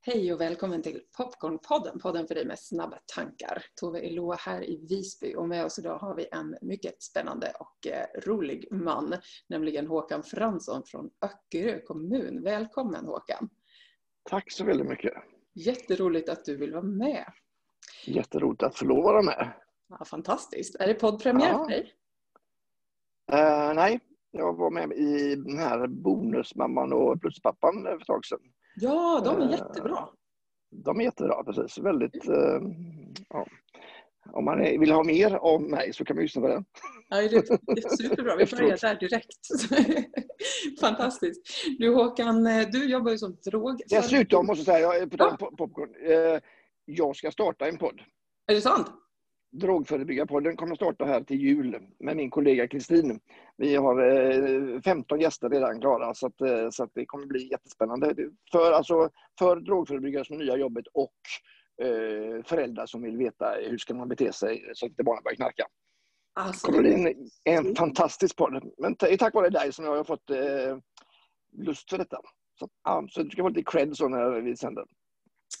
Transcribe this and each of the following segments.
Hej och välkommen till Popcornpodden, podden för dig med snabba tankar. Tove Eloa här i Visby och med oss idag har vi en mycket spännande och eh, rolig man, nämligen Håkan Fransson från Öckerö kommun. Välkommen Håkan! Tack så väldigt mycket! Jätteroligt att du vill vara med. Jätteroligt att få lov vara med. Ja, fantastiskt! Är det poddpremiär ja. för dig? Uh, nej, jag var med i den här Bonusmamman och Pluspappan för ett tag sedan. Ja, de är uh, jättebra. De är jättebra, precis. Väldigt... Uh, ja. Om man vill ha mer av mig så kan man lyssna på den. Ja, det är superbra. Vi börjar där direkt. Fantastiskt. Du Håkan, du jobbar ju som drog... Dessutom måste jag säga, på ja. popcorn, jag ska starta en podd. Är det sant? Drogförebyggarpodden kommer att starta här till jul med min kollega Kristin. Vi har 15 gäster redan klara så, att, så att det kommer bli jättespännande. För, alltså, för drogförebyggare som nya jobbet och eh, föräldrar som vill veta hur ska man bete sig så att inte barnen börjar knarka. Alltså, det är en, en fantastisk podd. Men tack vare dig som jag har fått eh, lust för detta. Så, ja, så du ska få lite cred så när vi sänder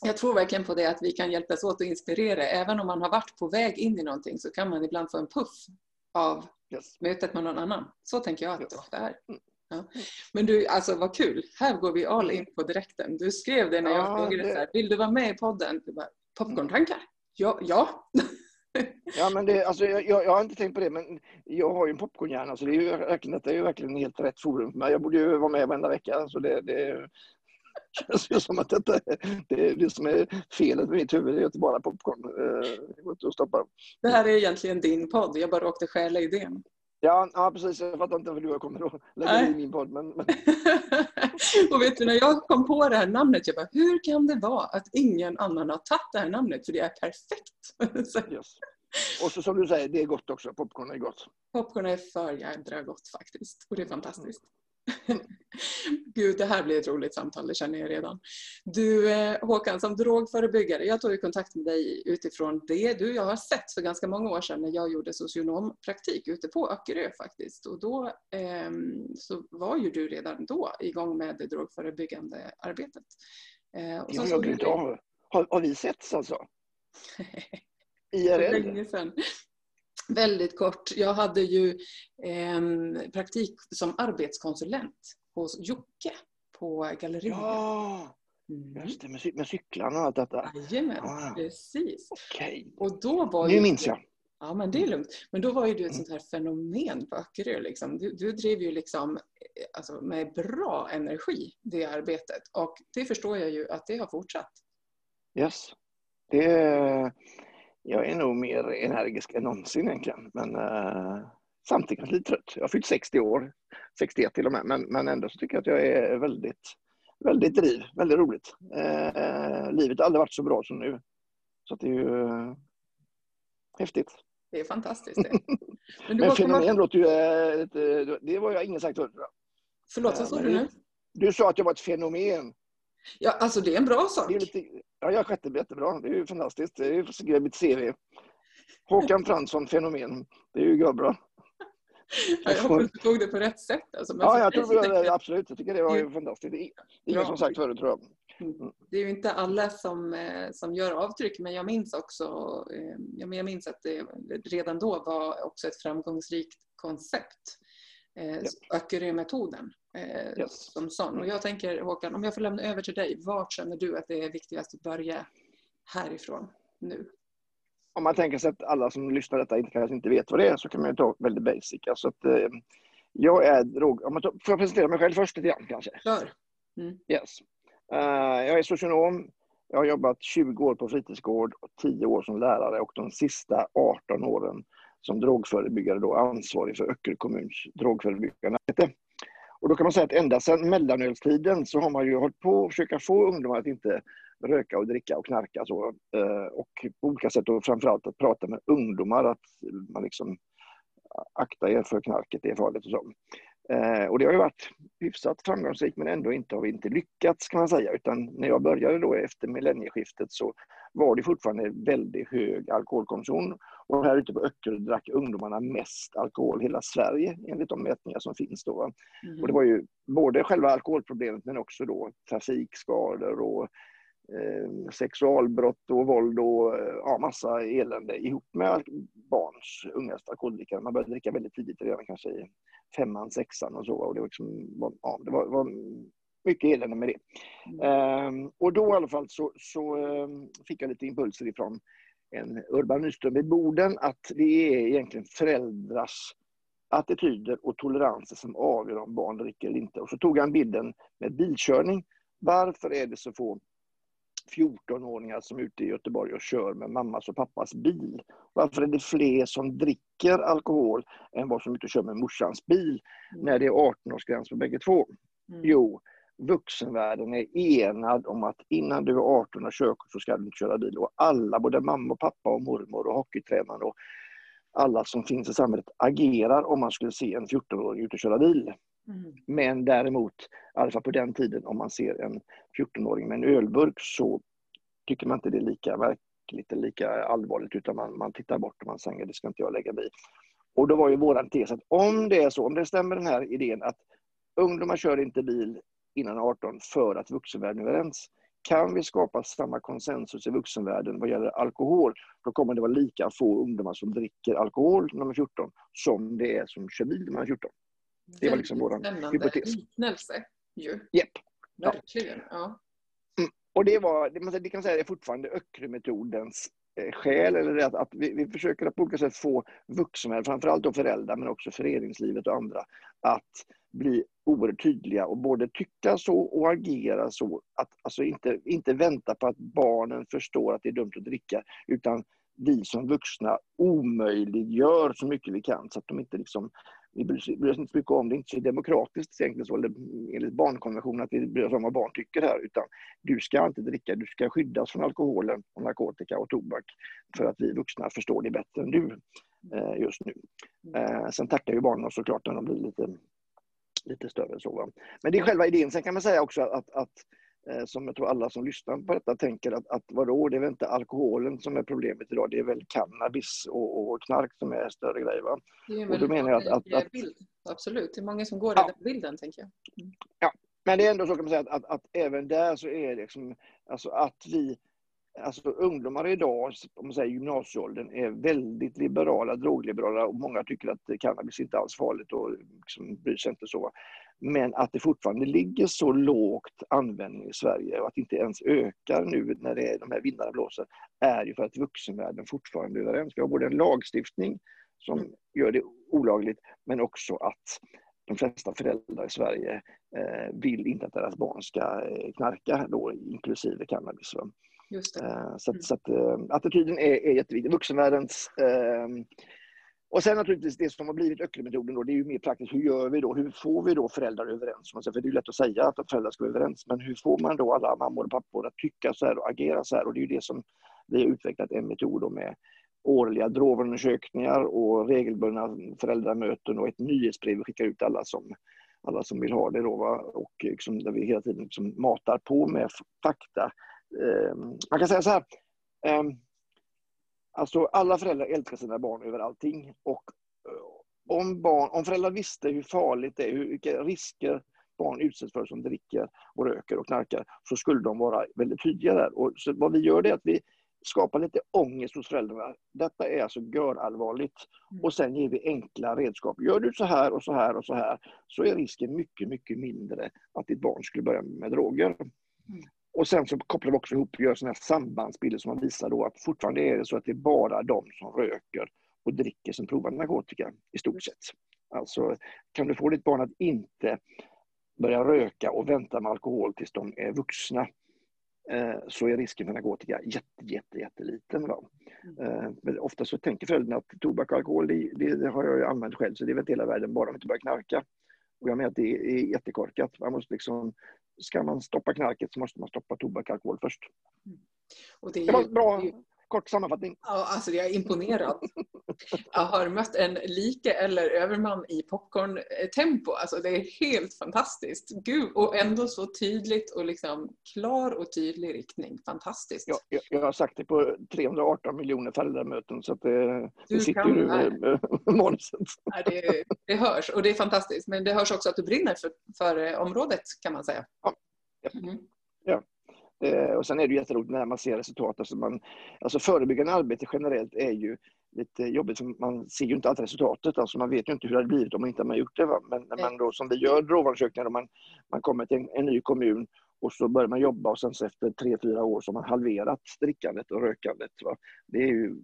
jag tror verkligen på det att vi kan hjälpas åt och inspirera. Även om man har varit på väg in i någonting så kan man ibland få en puff av yes. mötet med någon annan. Så tänker jag att yes. det ofta är. Mm. Ja. Men du, alltså vad kul. Här går vi all in på direkten. Du skrev det när jag ja, frågade det... så här, vill du vara med i podden? Du bara, popcorntankar? Ja. ja. ja men det, alltså, jag, jag, har inte tänkt på det men jag har ju en popcornhjärna så det är ju verkligen, detta är ju verkligen helt rätt forum för mig. Jag borde ju vara med varenda vecka. Så det, det, känns ju som att detta, det är det som är felet med mitt huvud, det är inte bara popcorn. Det går inte att stoppa. Det här är egentligen din podd, jag bara råkade stjäla idén. Ja, ja, precis. Jag fattar inte varför du kommer att lägga in i min podd. Men, men... och vet du, när jag kom på det här namnet, jag bara, hur kan det vara att ingen annan har tagit det här namnet? För det är perfekt. yes. Och så som du säger, det är gott också. Popcorn är gott. Popcorn är för jädra gott faktiskt. Och det är fantastiskt. Gud, det här blir ett roligt samtal, det känner jag redan. Du eh, Håkan, som drogförebyggare, jag tog kontakt med dig utifrån det du jag har sett för ganska många år sedan när jag gjorde socionompraktik ute på Öckerö faktiskt. Och då eh, så var ju du redan då igång med det drogförebyggande arbetet. Eh, och ja, jag glömde av. Har, har vi setts alltså? IRL? länge sedan. Väldigt kort. Jag hade ju eh, praktik som arbetskonsulent hos Jocke på Galleriet. Ja, mm. just det, med, med cyklarna och allt detta. Jajamän, ah. precis. Okay. Och då var nu ju, minns jag. Ja, men det är lugnt. Men då var ju du ett mm. sånt här fenomen på Öckerö. Liksom. Du, du drev ju liksom eh, alltså, med bra energi det arbetet. Och det förstår jag ju att det har fortsatt. Yes. Det, jag är nog mer energisk än någonsin egentligen. Men uh, samtidigt lite trött. Jag har fyllt 60 år, 61 till och med. Men, men ändå så tycker jag att jag är väldigt, väldigt driv, väldigt roligt. Uh, livet har aldrig varit så bra som nu. Så det är ju uh, häftigt. Det är fantastiskt det. Men, men fenomen komma... låter ju... Uh, det var jag ingen sagt förut. Förlåt, vad sa du nu? Du sa att jag var ett fenomen. Ja, alltså det är en bra sak. Lite, ja, jag skötte det jättebra. Det är ju fantastiskt. Det är ju för mitt CV. Håkan Fransson, fenomen. Det är ju bra. Ja, jag hoppas du tog det på rätt sätt. Alltså, ja, jag tror det, det, absolut. Jag tycker det var ju fantastiskt. Det är ingen som sagt förut, tror jag. Mm. Det är ju inte alla som, eh, som gör avtryck, men jag minns också eh, jag minns att det redan då var också ett framgångsrikt koncept. Eh, Öckerö-metoden eh, yes. som sån. Och jag tänker Håkan, om jag får lämna över till dig, vart känner du att det är viktigast att börja härifrån nu? Om man tänker sig att alla som lyssnar detta inte, kanske inte vet vad det är så kan man ju ta väldigt basic. Alltså att, eh, jag är drog... Om man tar, får jag presentera mig själv först lite grann kanske? Kör! Mm. Yes. Uh, jag är socionom. Jag har jobbat 20 år på fritidsgård och 10 år som lärare och de sista 18 åren som drogförebyggare då ansvarig för Öckerö kommuns drogförebyggande arbete. Och då kan man säga att ända sedan mellanölstiden så har man ju hållit på att försöka få ungdomar att inte röka och dricka och knarka. Så, eh, och på olika sätt och framförallt att prata med ungdomar att man liksom akta er för knarket, det är farligt och så. Eh, och det har ju varit hyfsat framgångsrikt men ändå inte har vi inte lyckats kan man säga. Utan när jag började då efter millennieskiftet så var det fortfarande väldigt hög alkoholkonsumtion. Och här ute på Öckerö drack ungdomarna mest alkohol i hela Sverige enligt de mätningar som finns då. Mm. Och det var ju både själva alkoholproblemet men också då trafikskador och eh, sexualbrott och våld och eh, ja, massa elände ihop med barns unga alkoholdrickare. Man började dricka väldigt tidigt, redan kanske i femman, sexan och så. Och det var, liksom, ja, det var, var mycket elände med det. Um, och då i alla fall så, så um, fick jag lite impulser ifrån en Urban Nyström i Boden att det är egentligen föräldrars attityder och toleranser som avgör om barn dricker eller inte. Och så tog han bilden med bilkörning. Varför är det så få 14-åringar som är ute i Göteborg och kör med mammas och pappas bil? Varför är det fler som dricker alkohol än vad som är ute och kör med morsans bil mm. när det är 18-årsgräns för bägge två? Mm. Jo, vuxenvärlden är enad om att innan du är 18 och körkort så ska du inte köra bil. Och alla, både mamma, och pappa, och mormor och hockeytränare och alla som finns i samhället agerar om man skulle se en 14-åring ute och köra bil. Mm. Men däremot, i alla fall på den tiden, om man ser en 14-åring med en ölburk så tycker man inte det är lika verkligt eller lika allvarligt utan man, man tittar bort och man säger det ska inte jag lägga mig i. Och då var ju våran tes att om det är så, om det stämmer den här idén att ungdomar kör inte bil innan 18 för att vuxenvärlden är överens. Kan vi skapa samma konsensus i vuxenvärlden vad gäller alkohol, då kommer det vara lika få ungdomar som dricker alkohol när de är 14 som det är som kör bil när de är 14. Det var liksom vår hypotes. liknelse ju. Yep. Verkligen. Ja. Mm. Och det var, det, det kan säga, det är fortfarande Öckerö-metodens eh, skäl, eller att, att vi, vi, försöker på olika sätt få vuxna, framförallt då föräldrar, men också föreningslivet och andra, att bli oerhört tydliga och både tycka så och agera så. Att, alltså inte, inte vänta på att barnen förstår att det är dumt att dricka, utan vi som vuxna omöjliggör så mycket vi kan så att de inte liksom vi bryr oss inte så mycket om det, är inte så demokratiskt egentligen så, eller enligt barnkonventionen att vi bryr oss om vad barn tycker här, utan du ska inte dricka, du ska skyddas från alkoholen, och narkotika och tobak för att vi vuxna förstår det bättre än du eh, just nu. Eh, sen tackar ju barnen såklart när de blir lite lite större. Så, va? Men det är själva idén. Sen kan man säga också att, att som jag tror alla som lyssnar på detta tänker att, att vadå, det är väl inte alkoholen som är problemet idag, det är väl cannabis och, och knark som är större grejer. Va? Det är en väldigt menar jag att, att, bild. Absolut, det är många som går ja. den bilden tänker jag. Mm. Ja, men det är ändå så kan man säga att, att, att även där så är det liksom, alltså att vi alltså ungdomar idag, om man säger gymnasieåldern, är väldigt liberala, drogliberala och många tycker att cannabis inte alls farligt och liksom bryr sig inte så. Men att det fortfarande ligger så lågt användning i Sverige och att det inte ens ökar nu när det är de här vindarna blåser, är ju för att vuxenvärlden fortfarande är överens. Vi har både en lagstiftning som gör det olagligt, men också att de flesta föräldrar i Sverige eh, vill inte att deras barn ska eh, knarka, då, inklusive cannabis. Eh, så, mm. så att, attityden är, är jätteviktig. Vuxenvärldens eh, och sen naturligtvis det som har blivit Öckelmetoden, då, det är ju mer praktiskt. Hur gör vi då? Hur får vi då föräldrar överens? För det är ju lätt att säga att föräldrar ska vara överens, men hur får man då alla mammor och pappor att tycka så här och agera så här? Och det är ju det som vi har utvecklat en metod med årliga drogundersökningar och regelbundna föräldramöten och ett nyhetsbrev vi skickar ut alla som, alla som vill ha det då, va? och liksom, där vi hela tiden liksom matar på med fakta ehm, man kan säga så här. Ehm, Alltså alla föräldrar älskar sina barn över allting. Och eh, om, barn, om föräldrar visste hur farligt det är, vilka risker barn utsätts för som dricker och röker och knarkar, så skulle de vara väldigt tydliga där. Och så vad vi gör är att vi skapar lite ångest hos föräldrarna. Detta är alltså görallvarligt. Mm. Och sen ger vi enkla redskap. Gör du så här och så här och så här, så är risken mycket, mycket mindre att ditt barn skulle börja med droger. Och sen så kopplar vi också ihop och gör sådana här sambandsbilder som man visar då att fortfarande är det så att det är bara de som röker och dricker som provar narkotika i stort sett. Alltså kan du få ditt barn att inte börja röka och vänta med alkohol tills de är vuxna eh, så är risken för narkotika jätte, jätte, jätteliten. Va? Mm. Men ofta så tänker föräldrarna att tobak och alkohol, det, det, har jag ju använt själv, så det är väl hela världen, bara de inte börjar knarka. Och jag menar att det är jättekorkat. Man måste liksom ska man stoppa knarket så måste man stoppa tobak och alkohol först. Mm. Och det, det var bra kort sammanfattning. Ja, alltså jag är imponerad. Jag har mött en like eller överman i popcorn-tempo. Alltså det är helt fantastiskt. Gud, och ändå så tydligt och liksom klar och tydlig riktning. Fantastiskt. Ja, jag, jag har sagt det på 318 miljoner föräldramöten så att det, det sitter ju med manuset. Det, det hörs och det är fantastiskt. Men det hörs också att du brinner för, för området kan man säga. Ja. Mm. ja. Eh, och sen är det jätteroligt när man ser resultat. Alltså, man, alltså förebyggande arbete generellt är ju lite jobbigt, för man ser ju inte alltid resultatet. Alltså man vet ju inte hur det hade blivit om man inte hade gjort det. Va? Men när man då, som vi gör drogundersökningar, man, man kommer till en, en, ny kommun och så börjar man jobba och sen så efter tre, fyra år så har man halverat drickandet och rökandet. Va? Det är ju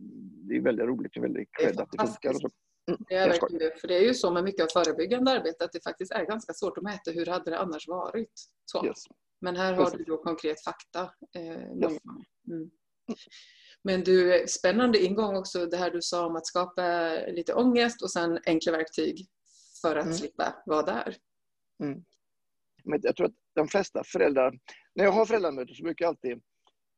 det är väldigt roligt och väldigt cred att det funkar. Och så. Mm, det är verkligen det. För det är ju så med mycket av förebyggande arbete att det faktiskt är ganska svårt att mäta hur hade det annars varit. Så. Yes. Men här har du då konkret fakta. Eh, yes. mm. Men du, spännande ingång också det här du sa om att skapa lite ångest och sen enkla verktyg för att mm. slippa vara där. Mm. Men jag tror att de flesta föräldrar, när jag har föräldramöten så brukar jag alltid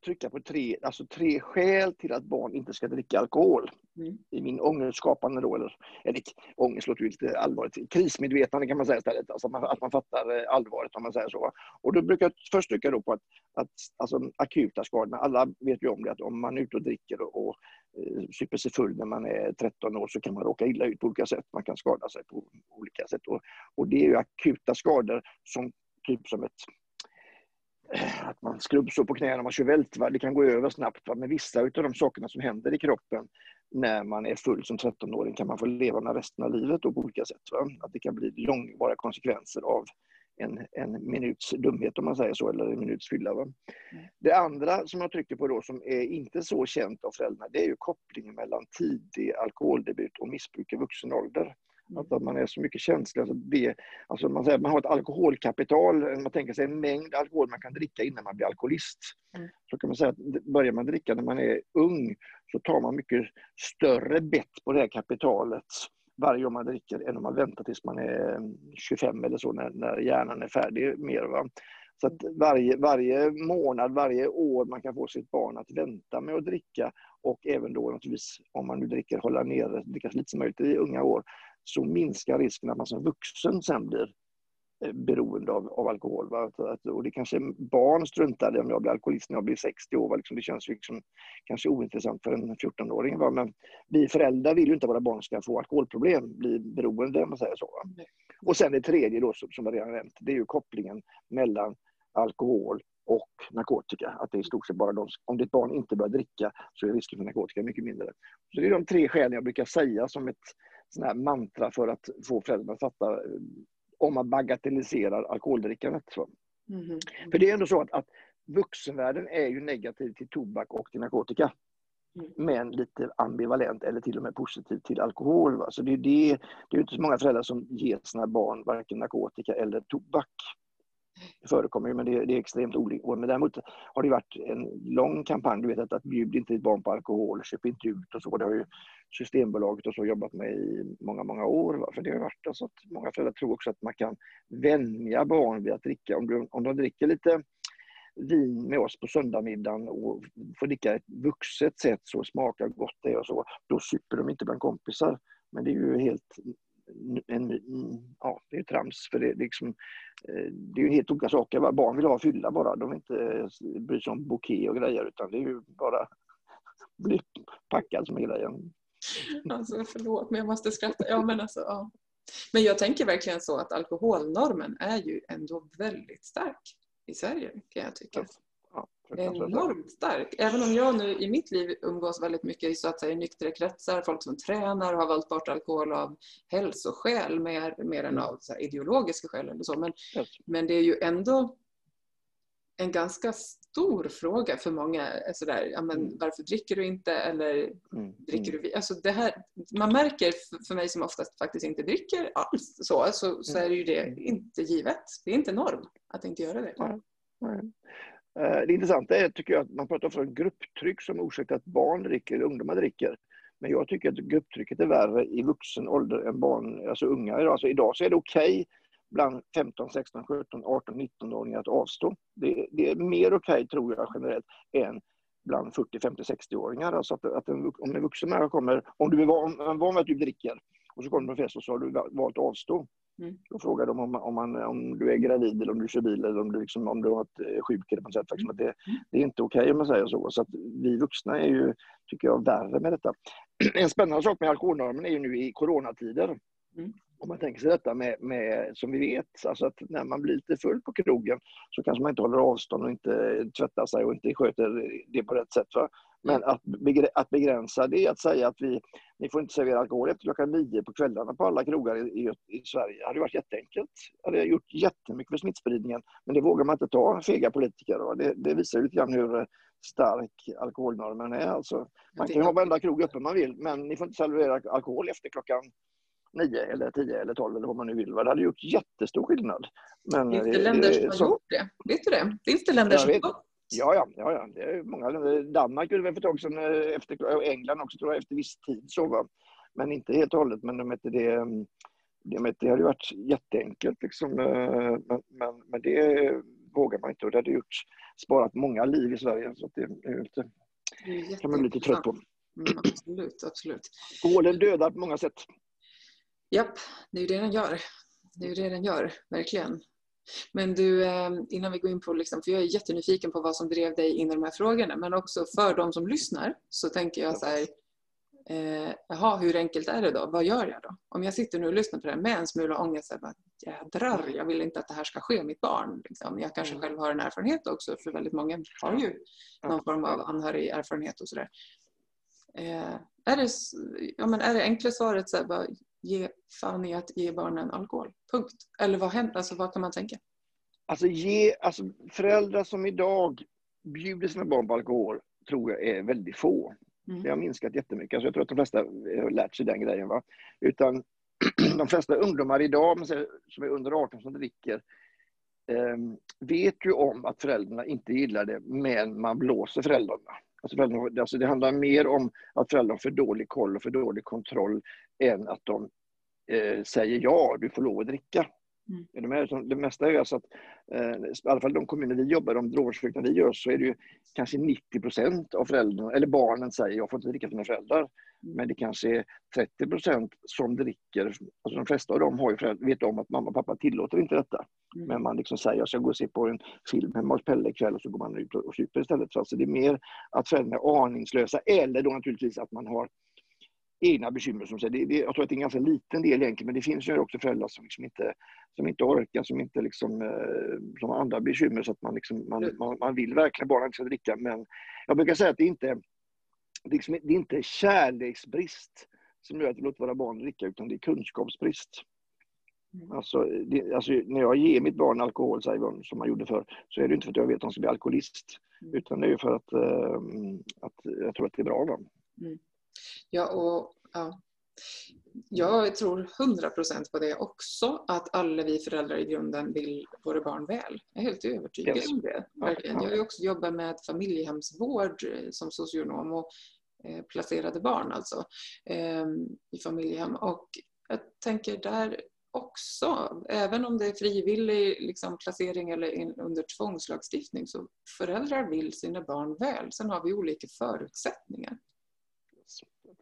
trycka på tre, alltså tre skäl till att barn inte ska dricka alkohol. Mm. Ångestskapande då, eller, eller ångest låter ju lite allvarligt, krismedvetande kan man säga istället. Alltså att, man, att man fattar eh, allvaret om man säger så. Och då brukar jag först trycka då på att, att alltså, akuta skadorna, alla vet ju om det att om man är ute och dricker och, och eh, super sig full när man är 13 år så kan man råka illa ut på olika sätt. Man kan skada sig på olika sätt. Och, och det är ju akuta skador som typ som ett eh, att man skrubbsår på knäna, man kör vältvarv, det kan gå över snabbt. Va? Men vissa av de sakerna som händer i kroppen när man är full som 13-åring kan man få leva med resten av livet på olika sätt. Va? Att det kan bli långvariga konsekvenser av en, en minuts dumhet om man säger så, eller en minuts fylla. Va? Mm. Det andra som jag trycker på då som är inte så känt av föräldrarna, det är ju kopplingen mellan tidig alkoholdebut och missbruk i vuxen ålder. Att man är så mycket känslig. Alltså det, alltså man, säger, man har ett alkoholkapital, man tänker sig en mängd alkohol man kan dricka innan man blir alkoholist. Mm. Så kan man säga att börjar man dricka när man är ung så tar man mycket större bett på det här kapitalet varje gång man dricker än om man väntar tills man är 25 eller så när, när hjärnan är färdig mer. Va? Så att varje, varje månad, varje år man kan få sitt barn att vänta med att dricka och även då naturligtvis om man nu dricker hålla nere, dricka så lite som möjligt i unga år så minskar risken att man som vuxen sen blir eh, beroende av, av alkohol. Va? Och det kanske barn struntar i om jag blir alkoholist när jag blir 60 år. Va? Liksom, det känns liksom, kanske ointressant för en 14-åring. Va? Men vi föräldrar vill ju inte att våra barn ska få alkoholproblem, bli beroende om man säger så. Va? Och sen det tredje då, som, som jag redan nämnt, det är ju kopplingen mellan alkohol och narkotika. Att det är i stort sett bara de, om ditt barn inte börjar dricka så är risken för narkotika mycket mindre. Så det är de tre skälen jag brukar säga som ett sån här mantra för att få föräldrarna att fatta eh, om man bagatelliserar alkoholdrickandet. Mm. För det är ändå så att, att vuxenvärlden är ju negativ till tobak och till narkotika. Mm. Men lite ambivalent eller till och med positiv till alkohol. Va? Så det är, det, det är inte så många föräldrar som ger sina barn varken narkotika eller tobak. Det förekommer ju, men det, det är extremt olika. Men däremot har det varit en lång kampanj, du vet att, att bjud inte ditt barn på alkohol, köp inte ut och så. Det har ju Systembolaget och så jobbat med i många, många år. Va? För det har varit alltså att många föräldrar tror också att man kan vänja barn vid att dricka. Om, du, om de dricker lite vin med oss på söndagsmiddagen och får dricka ett vuxet sätt så smakar gott det och så, då super de inte bland kompisar. Men det är ju helt en, ja, det är trams. För det, liksom, eh, det är ju helt olika saker. Barn vill ha fylla bara. De vill inte bry sig om bouquet och grejer utan det är ju bara bli packad som är grejen. Alltså förlåt men jag måste skratta. Ja, men, alltså, ja. men jag tänker verkligen så att alkoholnormen är ju ändå väldigt stark i Sverige kan jag tycka. Ja, enormt stark. Även om jag nu i mitt liv umgås väldigt mycket i så att säga nyktra kretsar, folk som tränar och har valt bort alkohol av hälsoskäl mer, mer än av så ideologiska skäl. Eller så. Men, yes. men det är ju ändå en ganska stor fråga för många. Sådär, ja, men mm. varför dricker du inte? Eller mm. dricker du alltså det här, Man märker för mig som oftast faktiskt inte dricker alls så, så, så är det ju det mm. inte givet. Det är inte norm att inte göra det. Nej. Nej. Eh, det intressanta är tycker jag att man pratar om grupptryck som orsak till att barn dricker, ungdomar dricker. Men jag tycker att grupptrycket är värre i vuxen ålder än barn, alltså unga. Alltså idag så är det okej okay bland 15, 16, 17, 18, 19-åringar att avstå. Det, det är mer okej, okay, tror jag, generellt än bland 40, 50, 60-åringar. Alltså att, att en, om en vuxen människa kommer, om du är van, van vid att du dricker och så kommer du på fest och så har du valt att avstå. Mm. Då frågar de om, om, man, om du är gravid eller om du kör bil eller om du, liksom, om du har ett eh, sjuk eller på något sätt. Liksom, att det, mm. det är inte okej okay, om man säger så. Så att vi vuxna är ju, tycker jag, värre med detta. En spännande sak med alkoholnormen är ju nu i coronatider. Mm. om man tänker sig detta med, med, som vi vet, alltså att när man blir lite full på krogen så kanske man inte håller avstånd och inte tvättar sig och inte sköter det på rätt sätt. Va? Men att, att begränsa det, att säga att vi, ni får inte servera alkohol efter klockan nio på kvällarna på alla krogar i, i, i Sverige. Det hade varit jätteenkelt. Det hade gjort jättemycket för smittspridningen. Men det vågar man inte ta, fega politiker. Det, det, visar lite grann hur stark alkoholnormen är. Alltså, man kan ju ha varenda krog öppen man vill, men ni får inte servera alkohol efter klockan nio eller tio eller tolv eller vad man nu vill. Det hade gjort jättestor skillnad. Men, Finns det länder som har gjort det? Vet du det? Finns det länder som har Ja, ja, ja, ja. Det är många länder. Danmark gjorde det för ett tag sedan, eh, efter, England också tror jag, efter viss tid. Så, va? Men inte helt och hållet. Men de hette det, mm, det, det hade varit jätteenkelt. Liksom. Eh, men, men, men det vågar man inte och det hade gjort, sparat många liv i Sverige. Så det är inte, det kan man bli lite trött på. Mm, absolut, absolut. Alkoholen dödar på många sätt. Japp, det är ju det den gör. Det är ju det den gör, verkligen. Men du, eh, innan vi går in på, liksom, för jag är jättenyfiken på vad som drev dig in i de här frågorna, men också för de som lyssnar så tänker jag så här, eh, jaha, hur enkelt är det då? Vad gör jag då? Om jag sitter nu och lyssnar på det här med en smula ångest, så bara, jädrar, jag vill inte att det här ska ske mitt barn. Liksom. Jag kanske mm. själv har en erfarenhet också, för väldigt många har ju någon form av anhörig erfarenhet och sådär. Eh, är, det, ja, men är det enkla svaret så här, bara, ge fan i att ge barnen alkohol. Punkt. Eller vad händer? Alltså, vad kan man tänka? Alltså, ge, alltså föräldrar som idag bjuder sina barn på alkohol tror jag är väldigt få. Mm. Det har minskat jättemycket. Alltså jag tror att de flesta har lärt sig den grejen. Va? Utan de flesta ungdomar idag som är under 18 som dricker eh, vet ju om att föräldrarna inte gillar det, men man blåser föräldrarna. Alltså, föräldrarna, alltså det handlar mer om att föräldrarna har för dålig koll och för dålig kontroll än att de eh, säger ja, du får lov att dricka. Mm. Det, det mesta är alltså att, eh, i alla fall de kommuner vi jobbar de drogförsöken vi gör, så är det ju kanske 90 procent av föräldrarna, eller barnen säger jag får inte dricka för mina föräldrar. Mm. Men det kanske är 30 procent som dricker. Alltså de flesta av dem har ju föräldrar, vet om att mamma och pappa tillåter inte detta. Mm. Men man liksom säger jag ska gå och se på en film hemma hos Pelle ikväll och så går man ut och super istället. Så alltså det är mer att föräldrarna är aningslösa eller då naturligtvis att man har egna bekymmer. Som det, det, jag tror att det är en ganska liten del egentligen, men det finns ju också föräldrar som, liksom inte, som inte orkar, som inte liksom, eh, som har andra bekymmer så att man, liksom, man, mm. man, man vill verkligen barnen ska dricka. Men jag brukar säga att det inte det är, liksom, det är inte kärleksbrist som gör att vi låter våra barn dricka, utan det är kunskapsbrist. Mm. Alltså, det, alltså, när jag ger mitt barn alkohol, säger som man gjorde förr, så är det inte för att jag vet att de ska bli alkoholist. Mm. Utan det är för att, äh, att jag tror att det är bra. Mm. Ja, och ja. Jag tror 100 procent på det också, att alla vi föräldrar i grunden vill våra barn väl. Jag är helt övertygad yes. om det. Verkligen. Jag har också jobbat med familjehemsvård eh, som socionom och eh, placerade barn alltså eh, i familjehem. Och jag tänker där också, även om det är frivillig liksom, placering eller under tvångslagstiftning, så föräldrar vill sina barn väl. Sen har vi olika förutsättningar.